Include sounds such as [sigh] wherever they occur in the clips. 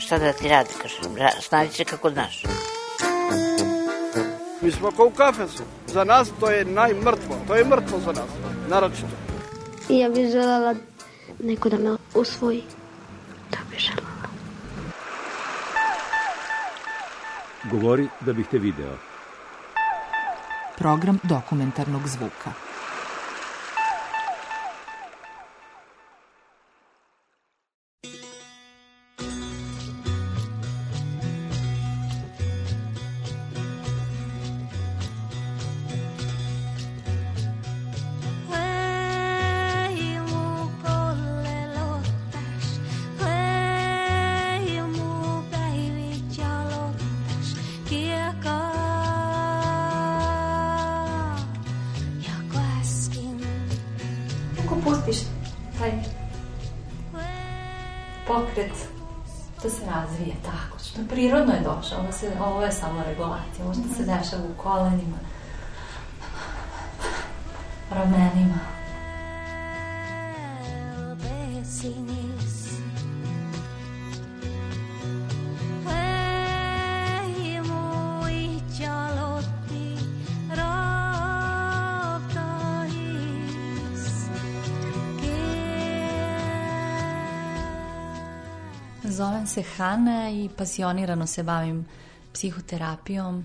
Šta da ti radi, kaže, snađi se kako znaš. Mi smo kao u kafesu. Za nas to je najmrtvo. To je mrtvo za nas, naročito. I ja bih želela neko da me usvoji. To bih. Govori da bih te video. Program dokumentarnog zvuka. Se, ovo je samo regulacija, možda se dešava u kolenima, Zovem se Hana i pasionirano se bavim psihoterapijom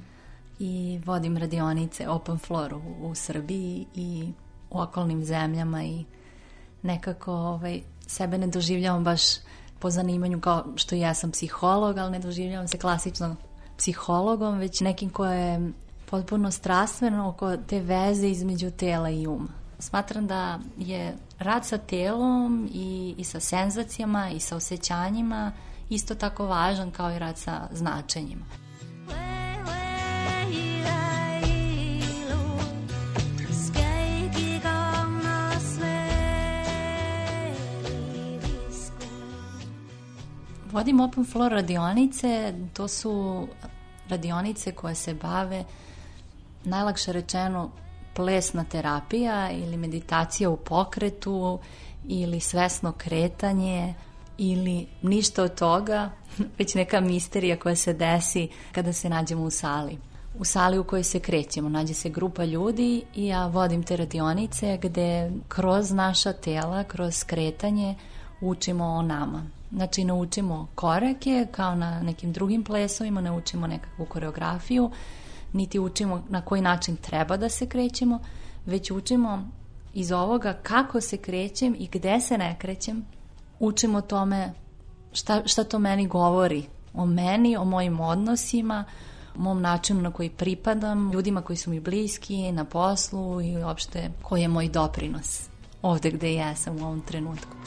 i vodim radionice open floor u, u Srbiji i u okolnim zemljama i nekako ovaj, sebe ne doživljavam baš po zanimanju kao što ja sam psiholog, ali ne doživljavam se klasično psihologom, već nekim ko je potpuno strastveno oko te veze između tela i uma. Smatram da je rad sa telom i, i sa senzacijama i sa osjećanjima isto tako važan kao i rad sa značenjima. Vodim Open Floor radionice, to su radionice koje se bave, najlakše rečeno, plesna terapija ili meditacija u pokretu ili svesno kretanje ili ništa od toga, [laughs] već neka misterija koja se desi kada se nađemo u sali. U sali u kojoj se krećemo, nađe se grupa ljudi i ja vodim te radionice gde kroz naša tela, kroz kretanje učimo o nama. Znači, naučimo korake kao na nekim drugim plesovima, naučimo nekakvu koreografiju, niti učimo na koji način treba da se krećemo, već učimo iz ovoga kako se krećem i gde se ne krećem, učimo tome šta, šta to meni govori o meni, o mojim odnosima, o mom načinu na koji pripadam, ljudima koji su mi bliski, na poslu i uopšte koji je moj doprinos ovde gde ja sam u ovom trenutku.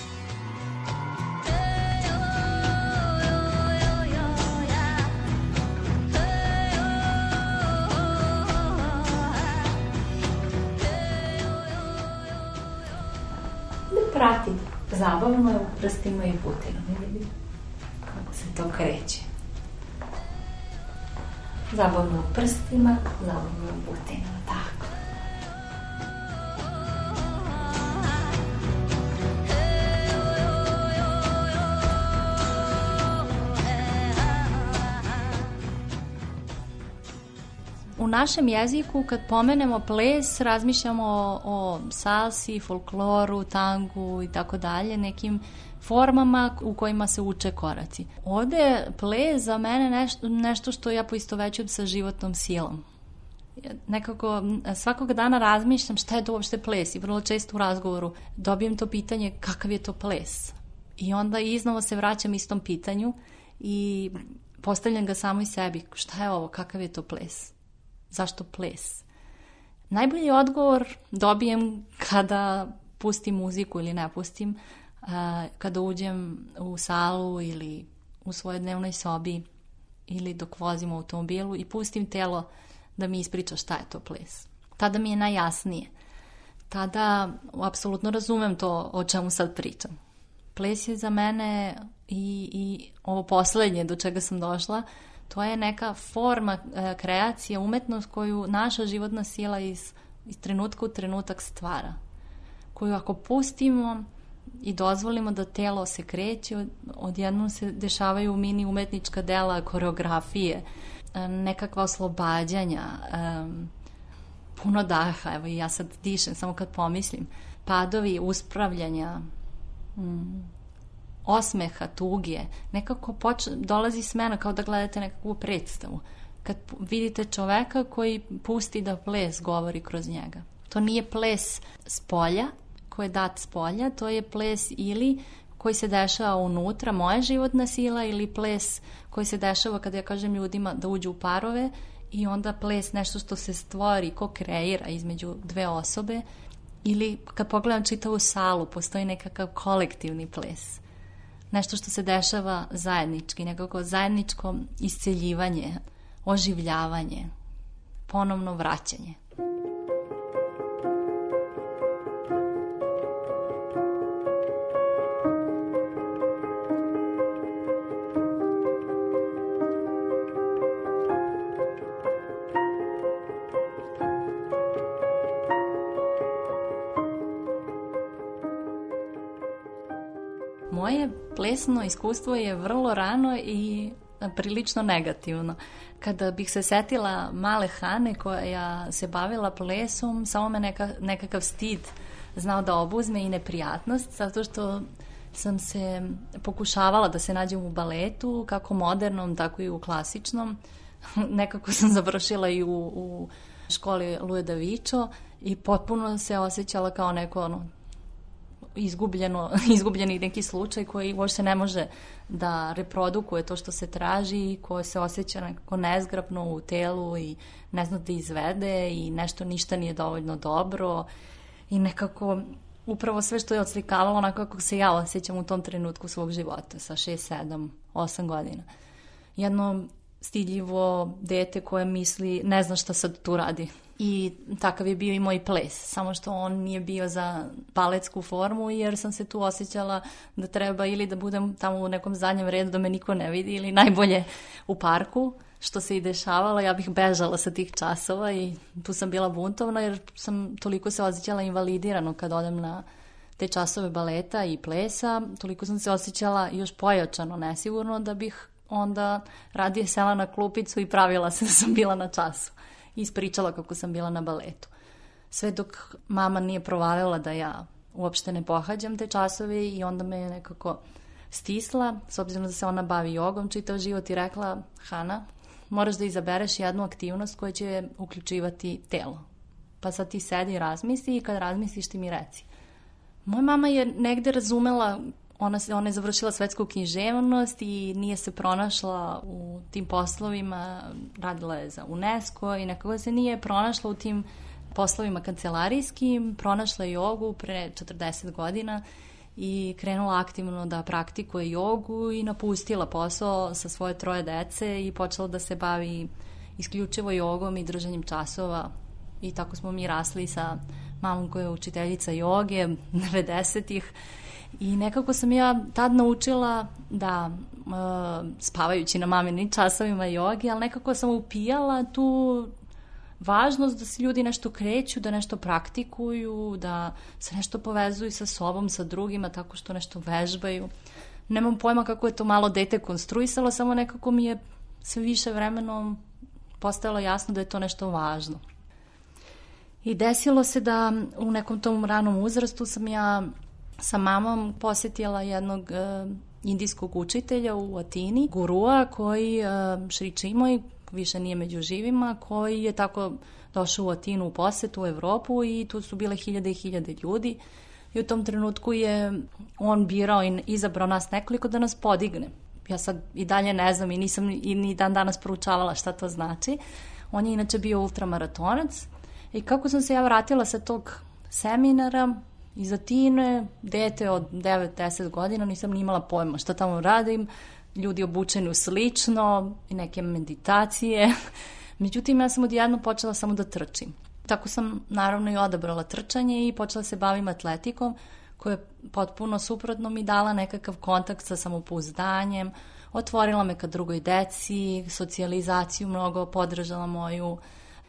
Pratim. Zabavno je u prstima i putima. Vidi kako se to kreće. Zabavno u prstima, zabavno u putinama. Tako. U našem jeziku kad pomenemo ples razmišljamo o, o salsi, folkloru, tangu i tako dalje, nekim formama u kojima se uče koraci. Ovde ples za mene nešto, nešto što ja poistovećujem sa životnom silom. Nekako svakog dana razmišljam šta je to uopšte ples i vrlo često u razgovoru dobijem to pitanje kakav je to ples. I onda iznova se vraćam istom pitanju i postavljam ga samo i sebi. Šta je ovo? Kakav je to ples? Zašto ples? Najbolji odgovor dobijem kada pustim muziku ili ne pustim, kada uđem u salu ili u svojoj dnevnoj sobi ili dok vozim u automobilu i pustim telo da mi ispriča šta je to ples. Tada mi je najjasnije. Tada apsolutno razumem to o čemu sad pričam. Ples je za mene i, i ovo poslednje do čega sam došla, to je neka forma e, kreacije, umetnost koju naša životna sila iz, iz trenutka u trenutak stvara. Koju ako pustimo i dozvolimo da telo se kreće, odjednom se dešavaju mini umetnička dela, koreografije, e, nekakva oslobađanja, um, puno daha, evo i ja sad dišem samo kad pomislim, padovi uspravljanja, mm, osmeha, tuge, nekako poč, dolazi smena kao da gledate nekakvu predstavu. Kad vidite čoveka koji pusti da ples govori kroz njega. To nije ples s polja, koji je dat s polja, to je ples ili koji se dešava unutra, moja životna sila ili ples koji se dešava kada ja kažem ljudima da uđu u parove i onda ples nešto što se stvori, ko kreira između dve osobe ili kad pogledam čitavu salu postoji nekakav kolektivni ples nešto što se dešava zajednički, nekako zajedničko isceljivanje, oživljavanje, ponovno vraćanje. Moje plesno iskustvo je vrlo rano i prilično negativno. Kada bih se setila male Hane koja se bavila plesom, samo me neka, nekakav stid znao da obuzme i neprijatnost, zato što sam se pokušavala da se nađem u baletu, kako modernom, tako i u klasičnom. [laughs] Nekako sam završila i u, u školi Luje Vičo i potpuno se osjećala kao neko ono, izgubljeno, [laughs] izgubljeni neki slučaj koji uopšte ne može da reprodukuje to što se traži i koje se osjeća nekako nezgrapno u telu i ne zna da izvede i nešto ništa nije dovoljno dobro i nekako upravo sve što je odslikavalo onako kako se ja osjećam u tom trenutku svog života sa 6, 7, 8 godina. Jedno stidljivo dete koje misli ne zna šta sad tu radi i takav je bio i moj ples, samo što on nije bio za paletsku formu jer sam se tu osjećala da treba ili da budem tamo u nekom zadnjem redu da me niko ne vidi ili najbolje u parku, što se i dešavalo, ja bih bežala sa tih časova i tu sam bila buntovna jer sam toliko se osjećala invalidirano kad odem na te časove baleta i plesa, toliko sam se osjećala još pojačano nesigurno da bih onda radije sela na klupicu i pravila se da sam bila na času ispričala kako sam bila na baletu. Sve dok mama nije provalila da ja uopšte ne pohađam te časove i onda me je nekako stisla, s obzirom da se ona bavi jogom čitav život i rekla, Hana, moraš da izabereš jednu aktivnost koja će uključivati telo. Pa sad ti sedi i razmisli i kad razmisliš ti mi reci. Moja mama je negde razumela ona, ona je završila svetsku književnost i nije se pronašla u tim poslovima, radila je za UNESCO i nekako se nije pronašla u tim poslovima kancelarijskim, pronašla je jogu pre 40 godina i krenula aktivno da praktikuje jogu i napustila posao sa svoje troje dece i počela da se bavi isključivo jogom i držanjem časova. I tako smo mi rasli sa mamom koja je učiteljica joge 90-ih I nekako sam ja tad naučila da uh, spavajući na maminim časovima jogi, ali nekako sam upijala tu važnost da se ljudi nešto kreću, da nešto praktikuju, da se nešto povezuju sa sobom, sa drugima, tako što nešto vežbaju. Nemam pojma kako je to malo dete konstruisalo, samo nekako mi je sve više vremenom postajalo jasno da je to nešto važno. I desilo se da u nekom tom ranom uzrastu sam ja sa mamom posetila jednog uh, indijskog učitelja u Atini, gurua koji uh, Šri Čimoj, više nije među živima, koji je tako došao u Atinu u posetu u Evropu i tu su bile hiljade i hiljade ljudi i u tom trenutku je on birao i izabrao nas nekoliko da nas podigne. Ja sad i dalje ne znam i nisam i ni dan danas proučavala šta to znači. On je inače bio ultramaratonac i kako sam se ja vratila sa tog seminara, Iz Atine, dete od 9-10 godina, nisam ni imala pojma šta tamo radim, ljudi obučeni u slično i neke meditacije. [laughs] Međutim, ja sam odjedno počela samo da trčim. Tako sam naravno i odabrala trčanje i počela se bavim atletikom koja je potpuno suprotno mi dala nekakav kontakt sa samopouzdanjem, otvorila me ka drugoj deci, socijalizaciju mnogo podržala moju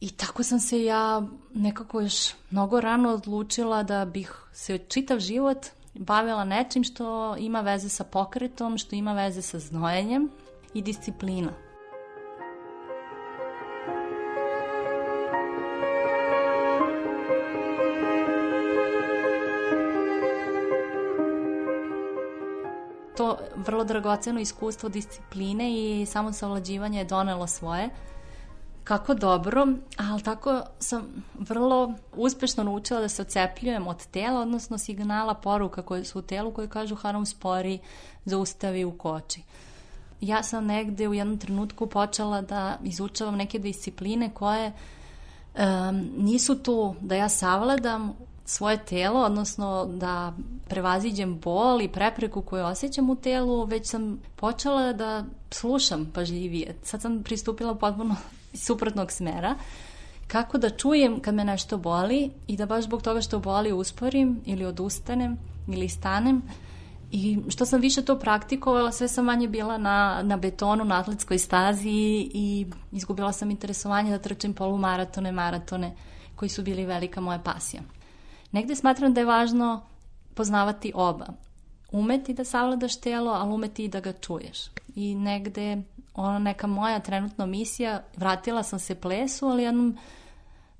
i tako sam se ja nekako još mnogo rano odlučila da bih se čitav život bavila nečim što ima veze sa pokretom, što ima veze sa znojenjem i disciplina. to vrlo dragoceno iskustvo discipline i samo savlađivanje je donelo svoje. Kako dobro, ali tako sam vrlo uspešno naučila da se ocepljujem od tela, odnosno signala poruka koje su u telu koje kažu harom spori, zaustavi u koči. Ja sam negde u jednom trenutku počela da izučavam neke discipline koje um, nisu tu da ja savladam svoje telo, odnosno da prevaziđem bol i prepreku koju osjećam u telu, već sam počela da slušam pažljivije. Sad sam pristupila potpuno [laughs] suprotnog smera. Kako da čujem kad me nešto boli i da baš zbog toga što boli usporim ili odustanem ili stanem. I što sam više to praktikovala, sve sam manje bila na, na betonu, na atletskoj stazi i izgubila sam interesovanje da trčim polumaratone, maratone koji su bili velika moja pasija. Negde smatram da je važno poznavati oba. Umeti da savladaš telo, ali umeti i da ga čuješ. I negde ona neka moja trenutno misija, vratila sam se plesu, ali jednom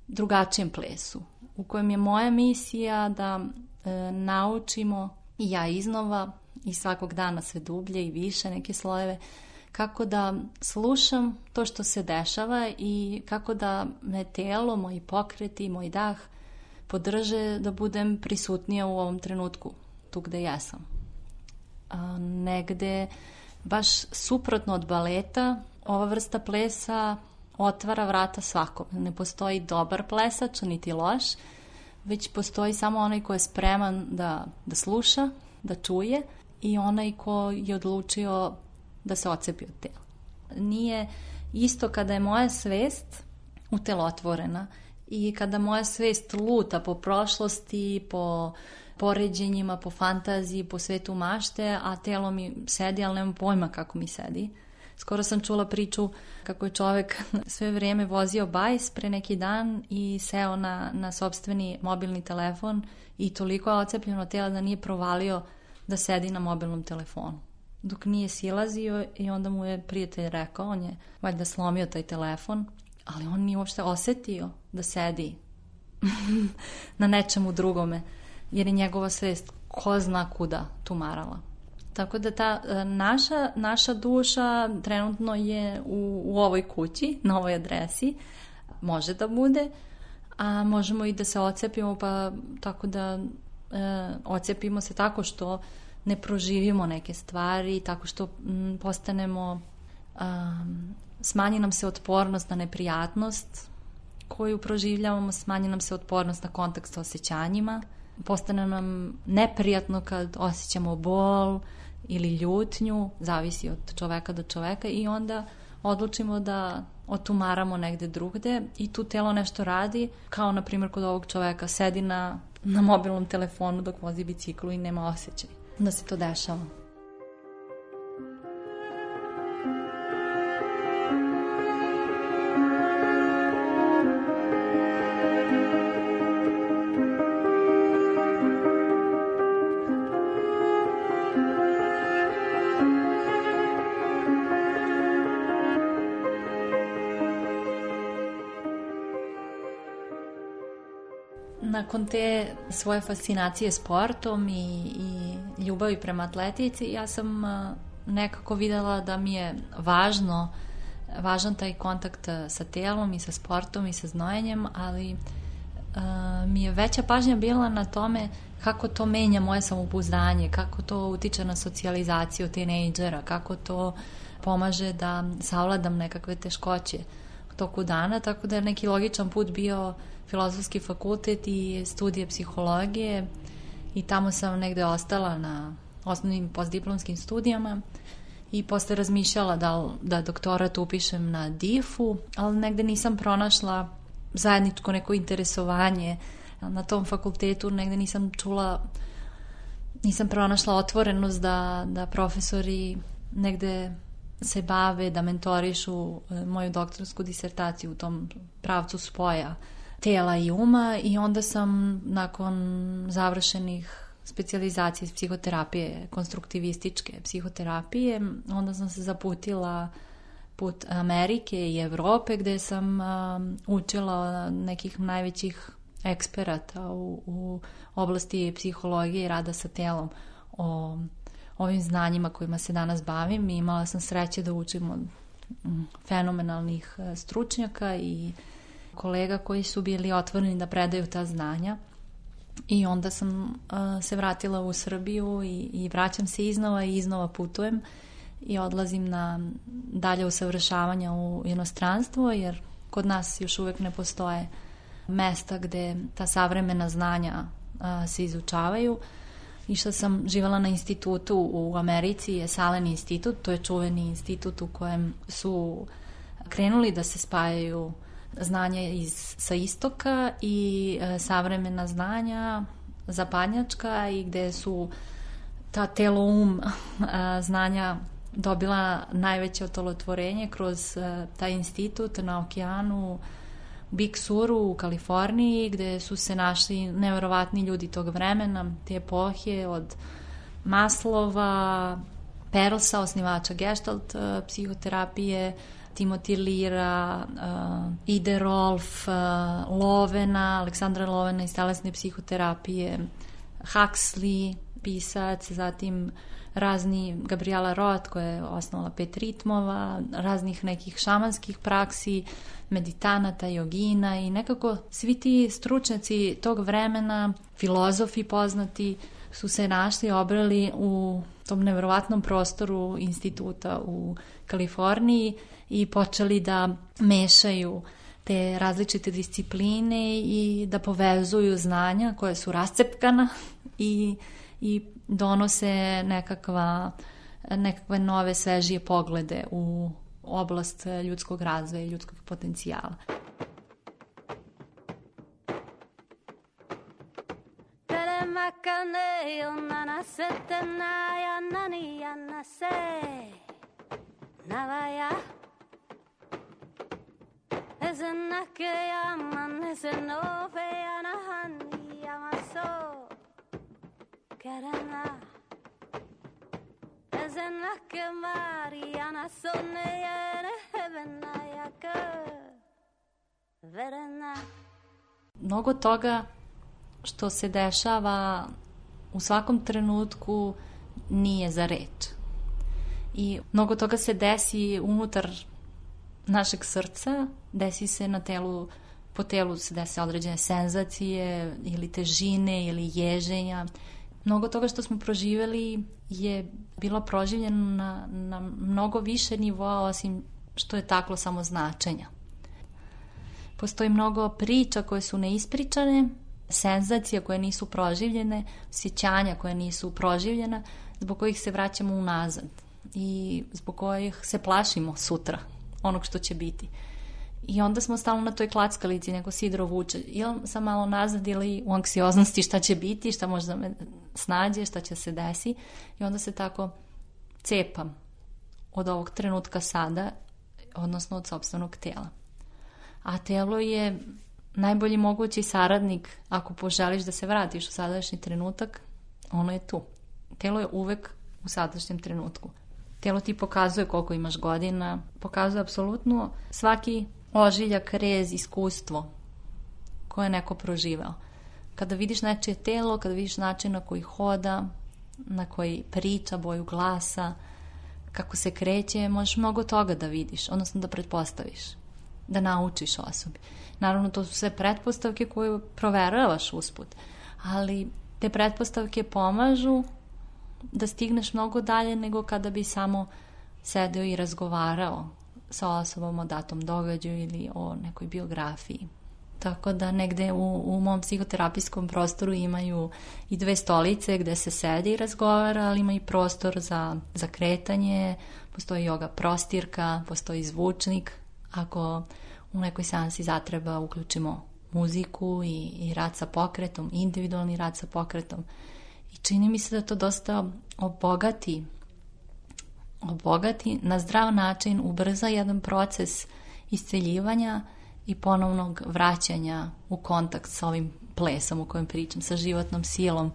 drugačijem plesu, u kojem je moja misija da e, naučimo i ja iznova i svakog dana sve dublje i više neke slojeve, kako da slušam to što se dešava i kako da me telo, moji pokreti, moj dah podrže da budem prisutnija u ovom trenutku, tu gde jesam. A, negde, baš suprotno od baleta, ova vrsta plesa otvara vrata svakom. Ne postoji dobar plesač, niti loš, već postoji samo onaj ko je spreman da, da sluša, da čuje i onaj ko je odlučio da se ocepi od tela. Nije isto kada je moja svest utelotvorena i kada moja svest luta po prošlosti, po poređenjima, po fantaziji, po svetu mašte, a telo mi sedi, ali nemam pojma kako mi sedi. Skoro sam čula priču kako je čovek [laughs] sve vrijeme vozio bajs pre neki dan i seo na, na sobstveni mobilni telefon i toliko je ocepljeno tela da nije provalio da sedi na mobilnom telefonu. Dok nije silazio i onda mu je prijatelj rekao, on je valjda slomio taj telefon ali on nije uopšte osetio da sedi [laughs] na nečemu drugome, jer je njegova svest ko zna kuda tumarala. Tako da ta e, naša, naša duša trenutno je u, u ovoj kući, na ovoj adresi, može da bude, a možemo i da se ocepimo, pa tako da e, ocepimo se tako što ne proživimo neke stvari, tako što m, postanemo smanji nam se otpornost na neprijatnost koju proživljavamo, smanji nam se otpornost na kontakt sa osjećanjima, postane nam neprijatno kad osjećamo bol ili ljutnju, zavisi od čoveka do čoveka i onda odlučimo da otumaramo negde drugde i tu telo nešto radi, kao na primjer kod ovog čoveka sedi na, na mobilnom telefonu dok vozi biciklu i nema osjećaj da se to dešava. Nakon te svoje fascinacije sportom i, i ljubavi prema atletici, ja sam nekako videla da mi je važno važan taj kontakt sa telom i sa sportom i sa znojenjem, ali uh, mi je veća pažnja bila na tome kako to menja moje samopouzdanje, kako to utiče na socijalizaciju tinejdžera, kako to pomaže da savladam nekakve teškoće toku dana, tako da je neki logičan put bio filozofski fakultet i studije psihologije i tamo sam negde ostala na osnovnim postdiplomskim studijama i posle razmišljala da, da doktorat upišem na DIF-u, ali negde nisam pronašla zajedničko neko interesovanje na tom fakultetu, negde nisam čula nisam pronašla otvorenost da, da profesori negde se bave, da mentorišu e, moju doktorsku disertaciju u tom pravcu spoja tela i uma i onda sam nakon završenih specijalizacije iz psihoterapije, konstruktivističke psihoterapije, onda sam se zaputila put Amerike i Evrope gde sam učila nekih najvećih eksperata u, u oblasti psihologije i rada sa telom o ovim znanjima kojima se danas bavim i imala sam sreće da učim od mm, fenomenalnih e, stručnjaka i kolega koji su bili otvoreni da predaju ta znanja. I onda sam uh, se vratila u Srbiju i, i vraćam se iznova i iznova putujem i odlazim na dalje usavršavanja u inostranstvo jer kod nas još uvek ne postoje mesta gde ta savremena znanja a, se izučavaju. Išla sam živala na institutu u Americi, je Salen institut, to je čuveni institut u kojem su krenuli da se spajaju znanja iz, sa istoka i e, savremena znanja zapadnjačka i gde su ta telo-um a, [laughs] znanja dobila najveće otolotvorenje kroz a, taj institut na okeanu Big Suru u Kaliforniji gde su se našli neverovatni ljudi tog vremena, te epohe od Maslova, Perlsa, osnivača Gestalt uh, psihoterapije, Timothy Lira, uh, Ide Rolf, uh, Lovena, Aleksandra Lovena iz telesne psihoterapije, Huxley, pisac, zatim razni Gabriela Roth koja je osnovala pet ritmova, raznih nekih šamanskih praksi, meditanata, jogina i nekako svi ti stručnjaci tog vremena, filozofi poznati, su se našli, obrali u tom nevrovatnom prostoru instituta u Kaliforniji i počeli da mešaju te različite discipline i da povezuju znanja koje su rascepkana i, i donose nekakva, nekakve nove, svežije poglede u oblast ljudskog razvoja i ljudskog potencijala. Telemakane onnana setena ja nani ja se? Navaya Ezenake ezenove Mariana sonne yene hebena yaka Verena Mnogo toga što se dešava u svakom trenutku nije za reč. I mnogo toga se desi unutar našeg srca, desi se na telu, po telu se desi određene senzacije ili težine ili ježenja. Mnogo toga što smo proživeli je bilo proživljeno na, na mnogo više nivoa osim što je taklo samo značenja. Postoji mnogo priča koje su neispričane, senzacija koje nisu proživljene, sjećanja koje nisu proživljena, zbog kojih se vraćamo unazad i zbog kojih se plašimo sutra, onog što će biti. I onda smo stalno na toj klackalici, neko sidro vuče. Ili sam malo nazad ili u anksioznosti šta će biti, šta može da me snađe, šta će se desi. I onda se tako cepam od ovog trenutka sada, odnosno od sobstvenog tela. A telo je najbolji mogući saradnik ako poželiš da se vratiš u sadašnji trenutak, ono je tu. Telo je uvek u sadašnjem trenutku. Telo ti pokazuje koliko imaš godina, pokazuje apsolutno svaki ožiljak, rez, iskustvo koje je neko proživao. Kada vidiš nečije telo, kada vidiš način na koji hoda, na koji priča, boju glasa, kako se kreće, možeš mnogo toga da vidiš, odnosno da pretpostaviš, da naučiš osobi. Naravno, to su sve pretpostavke koje proveravaš usput, ali te pretpostavke pomažu da stigneš mnogo dalje nego kada bi samo sedeo i razgovarao sa osobom o datom događaju ili o nekoj biografiji. Tako da negde u, u mom psihoterapijskom prostoru imaju i dve stolice gde se sedi i razgovara, ali ima i prostor za, za kretanje, postoji yoga prostirka, postoji zvučnik. Ako u nekoj seansi zatreba uključimo muziku i, i rad sa pokretom, individualni rad sa pokretom. I čini mi se da to dosta obogati obogati na zdrav način, ubrza jedan proces isceljivanja i ponovnog vraćanja u kontakt sa ovim plesom u kojem pričam, sa životnom silom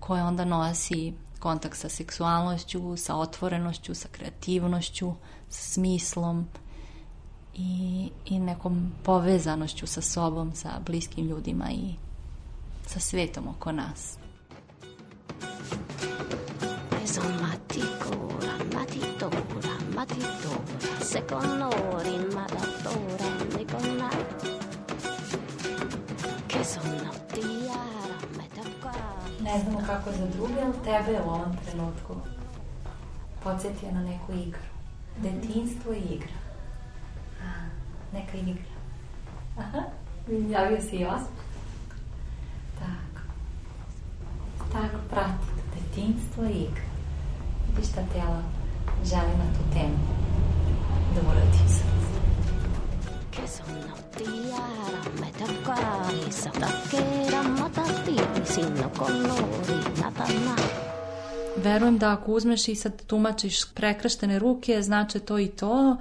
koja onda nosi kontakt sa seksualnošću, sa otvorenošću, sa kreativnošću, sa smislom i, i nekom povezanošću sa sobom, sa bliskim ljudima i sa svetom oko nas. Matitora, seconori, madatora, nicona. Che sono tiara, metacquari. Ne znamo kako za druge, ali tebe u ovom trenutku podsjetio na neku igru. Detinstvo i igra. A, neka igra. Aha, javio si i osmeh. Tako. Tako, prati detinstvo i igra. Vidiš šta telo želi na tu temu Verujem da ako uzmeš i sad tumačiš prekrštene ruke, znači to i to,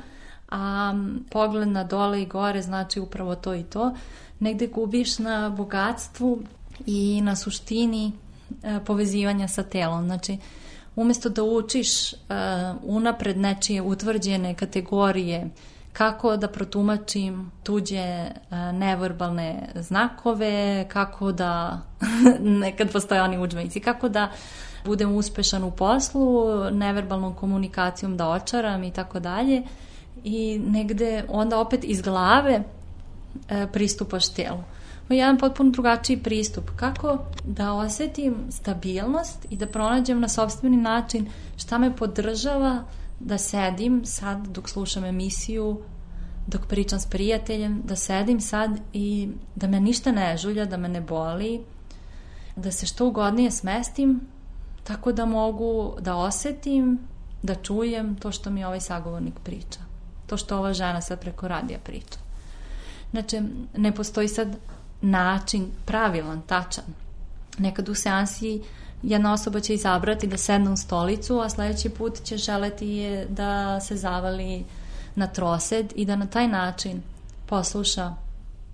a pogled na dole i gore znači upravo to i to. Negde gubiš na bogatstvu i na suštini e, povezivanja sa telom. Znači, umesto da učiš uh, unapred nečije utvrđene kategorije kako da protumačim tuđe uh, neverbalne znakove, kako da [laughs] nekad postoje oni učbenici, kako da budem uspešan u poslu, neverbalnom komunikacijom da očaram i tako dalje. I negde onda opet iz glave uh, pristupaš telu jedan potpuno drugačiji pristup. Kako da osetim stabilnost i da pronađem na sobstveni način šta me podržava da sedim sad dok slušam emisiju, dok pričam s prijateljem, da sedim sad i da me ništa ne žulja, da me ne boli, da se što ugodnije smestim, tako da mogu da osetim, da čujem to što mi ovaj sagovornik priča. To što ova žena sad preko radija priča. Znači, ne postoji sad način pravilan, tačan. Nekad u seansi jedna osoba će izabrati da sedne u stolicu, a sledeći put će želeti je da se zavali na trosed i da na taj način posluša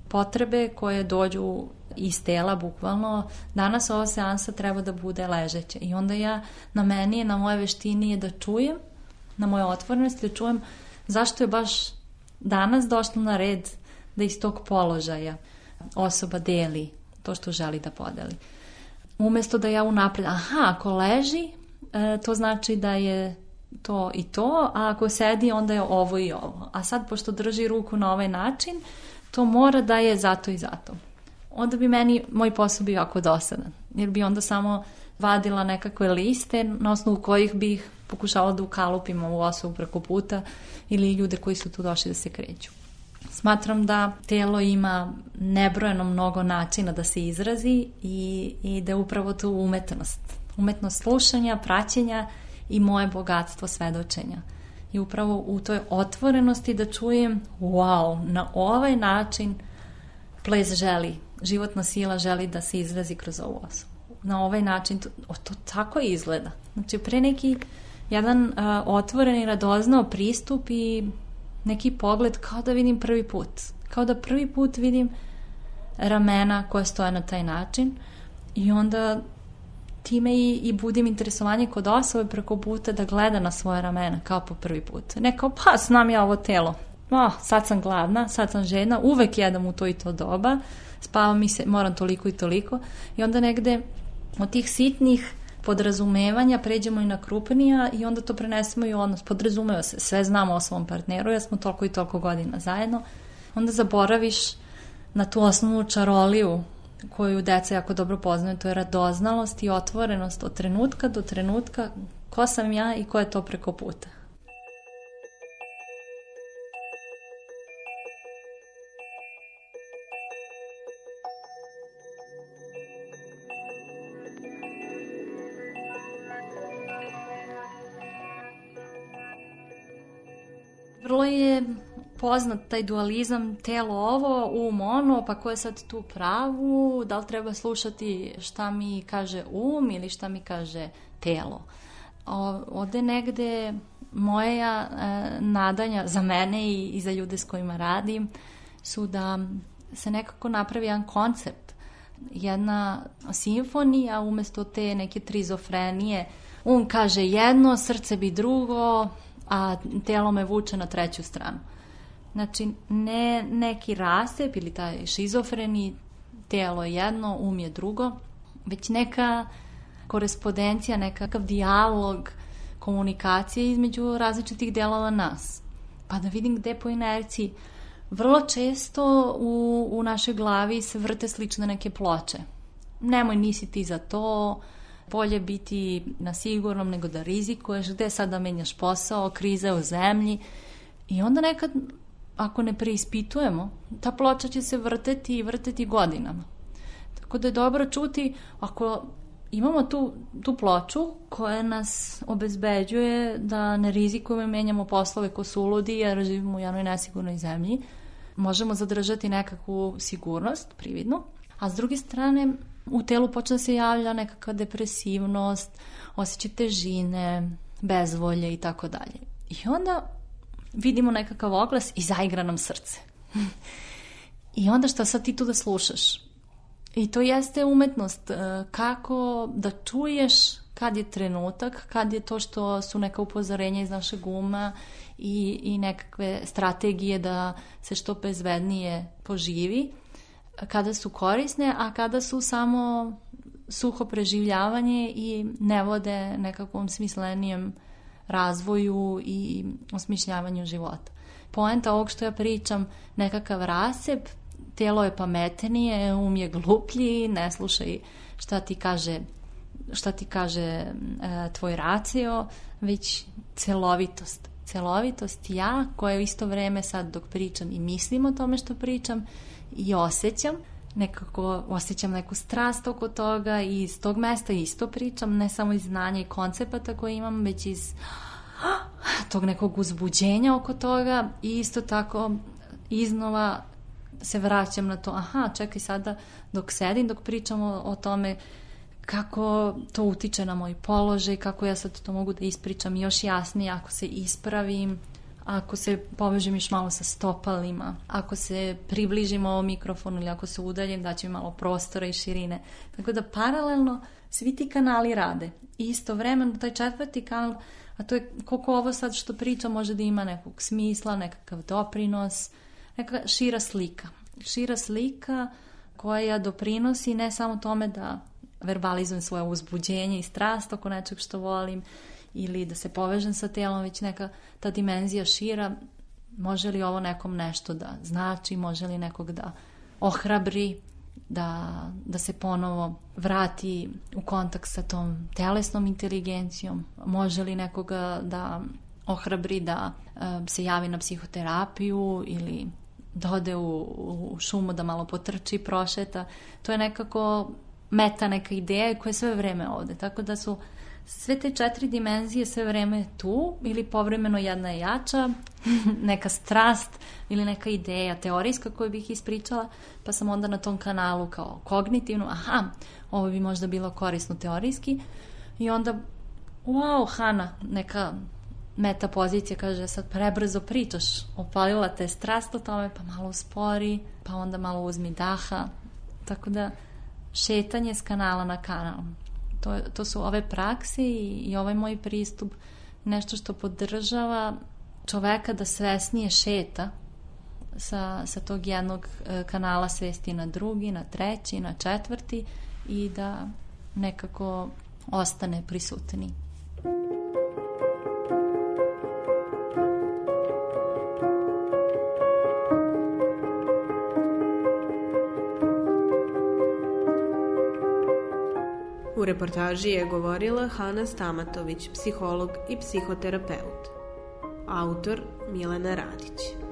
potrebe koje dođu iz tela bukvalno. Danas ova seansa treba da bude ležeće i onda ja na meni je, na moje veštini je da čujem, na moje otvorenosti da čujem zašto je baš danas došlo na red da iz tog položaja osoba deli to što želi da podeli. Umesto da ja unapred, aha, ako leži, e, to znači da je to i to, a ako sedi, onda je ovo i ovo. A sad, pošto drži ruku na ovaj način, to mora da je zato i zato. Onda bi meni moj posao bio jako dosadan, jer bi onda samo vadila nekakve liste na osnovu kojih bih pokušala da ukalupim ovu osobu preko puta ili ljude koji su tu došli da se kreću. Smatram da telo ima nebrojeno mnogo načina da se izrazi i, i da je upravo tu umetnost. Umetnost slušanja, praćenja i moje bogatstvo svedočenja. I upravo u toj otvorenosti da čujem, wow, na ovaj način ples želi, životna sila želi da se izrazi kroz ovu osobu. Na ovaj način, to, to tako izgleda. Znači, pre neki jedan uh, otvoren i radoznao pristup i neki pogled kao da vidim prvi put. Kao da prvi put vidim ramena koja stoje na taj način i onda time i, i budim interesovanje kod osobe preko puta da gleda na svoje ramena kao po prvi put. Ne kao pa znam ja ovo telo. Oh, sad sam gladna, sad sam žena, uvek jedam u to i to doba, spavam mi se, moram toliko i toliko i onda negde od tih sitnih podrazumevanja pređemo i na krupnija i onda to prenesemo i u odnos. Podrazumeva se, sve znamo o svom partneru, ja smo toliko i toliko godina zajedno. Onda zaboraviš na tu osnovnu čaroliju koju deca jako dobro poznaju, to je radoznalost i otvorenost od trenutka do trenutka ko sam ja i ko je to preko puta. Poznat taj dualizam telo ovo, um ono, pa ko je sad tu pravu, da li treba slušati šta mi kaže um ili šta mi kaže telo. O, ovde negde moja e, nadanja za mene i, i za ljude s kojima radim su da se nekako napravi jedan koncept, jedna simfonija umesto te neke trizofrenije. Um kaže jedno, srce bi drugo, a telo me vuče na treću stranu. Znači, ne neki rasep ili taj šizofreni, telo je jedno, um je drugo, već neka korespondencija, nekakav dijalog, komunikacije između različitih delova nas. Pa da vidim gde po inerciji. Vrlo često u, u našoj glavi se vrte slične neke ploče. Nemoj nisi ti za to, bolje biti na sigurnom nego da rizikuješ, gde sad da menjaš posao, kriza u zemlji. I onda nekad, ako ne preispitujemo, ta ploča će se vrteti i vrteti godinama. Tako da je dobro čuti, ako imamo tu, tu ploču koja nas obezbeđuje da ne rizikujemo i menjamo poslove ko su uludi jer živimo u jednoj nesigurnoj zemlji. Možemo zadržati nekakvu sigurnost, prividnu, a s druge strane u telu počne da se javlja nekakva depresivnost, osjećaj težine, bezvolje i tako dalje. I onda vidimo nekakav oglas i zaigra nam srce. I onda šta sad ti tu da slušaš? I to jeste umetnost, e, kako da čuješ kad je trenutak, kad je to što su neka upozorenja iz našeg uma i, i nekakve strategije da se što bezbednije poživi, kada su korisne, a kada su samo suho preživljavanje i ne vode nekakvom smislenijem razvoju i osmišljavanju života. Poenta ovog što ja pričam, nekakav rasep, telo je pametnije, um je gluplji, ne slušaj šta ti kaže šta ti kaže e, tvoj racio, već celovitost. Celovitost ja koja u isto vreme sad dok pričam i mislim o tome što pričam i osjećam, nekako osjećam neku strast oko toga i iz tog mesta isto pričam, ne samo iz znanja i koncepata koje imam, već iz [gasps] tog nekog uzbuđenja oko toga i isto tako iznova se vraćam na to, aha, čekaj sada dok sedim, dok pričamo o tome kako to utiče na moj položaj, kako ja sad to mogu da ispričam još jasnije ako se ispravim, ako se povežem još malo sa stopalima, ako se približim ovom mikrofonu ili ako se udaljim, daće mi malo prostora i širine. Tako da paralelno svi ti kanali rade. I istovremeno taj četvrti kanal, a to je koliko ovo sad što pričam može da ima nekog smisla, nekakav doprinos, neka šira slika. Šira slika koja doprinosi ne samo tome da verbalizujem svoje uzbuđenje i strast oko nečeg što volim ili da se povežem sa telom, već neka ta dimenzija šira, može li ovo nekom nešto da znači, može li nekog da ohrabri, da, da se ponovo vrati u kontakt sa tom telesnom inteligencijom, može li nekoga da ohrabri da uh, se javi na psihoterapiju ili da ode u, u šumu da malo potrči, prošeta. To je nekako meta neka ideja koja je sve vreme ovde. Tako da su sve te četiri dimenzije sve vreme tu ili povremeno jedna je jača, [laughs] neka strast ili neka ideja teorijska koju bih ispričala, pa sam onda na tom kanalu kao kognitivnu, aha, ovo bi možda bilo korisno teorijski i onda wow, Hana, neka meta pozicija kaže sad prebrzo pričaš, opalila te strast o tome, pa malo uspori, pa onda malo uzmi daha, tako da šetanje s kanala na kanal. To, to su ove prakse i, i ovaj moj pristup nešto što podržava čoveka da svesnije šeta sa, sa tog jednog e, kanala svesti na drugi, na treći, na četvrti i da nekako ostane prisutni. U reportaži je govorila Hana Stamatović, psiholog i psihoterapeut. Autor Milena Radić.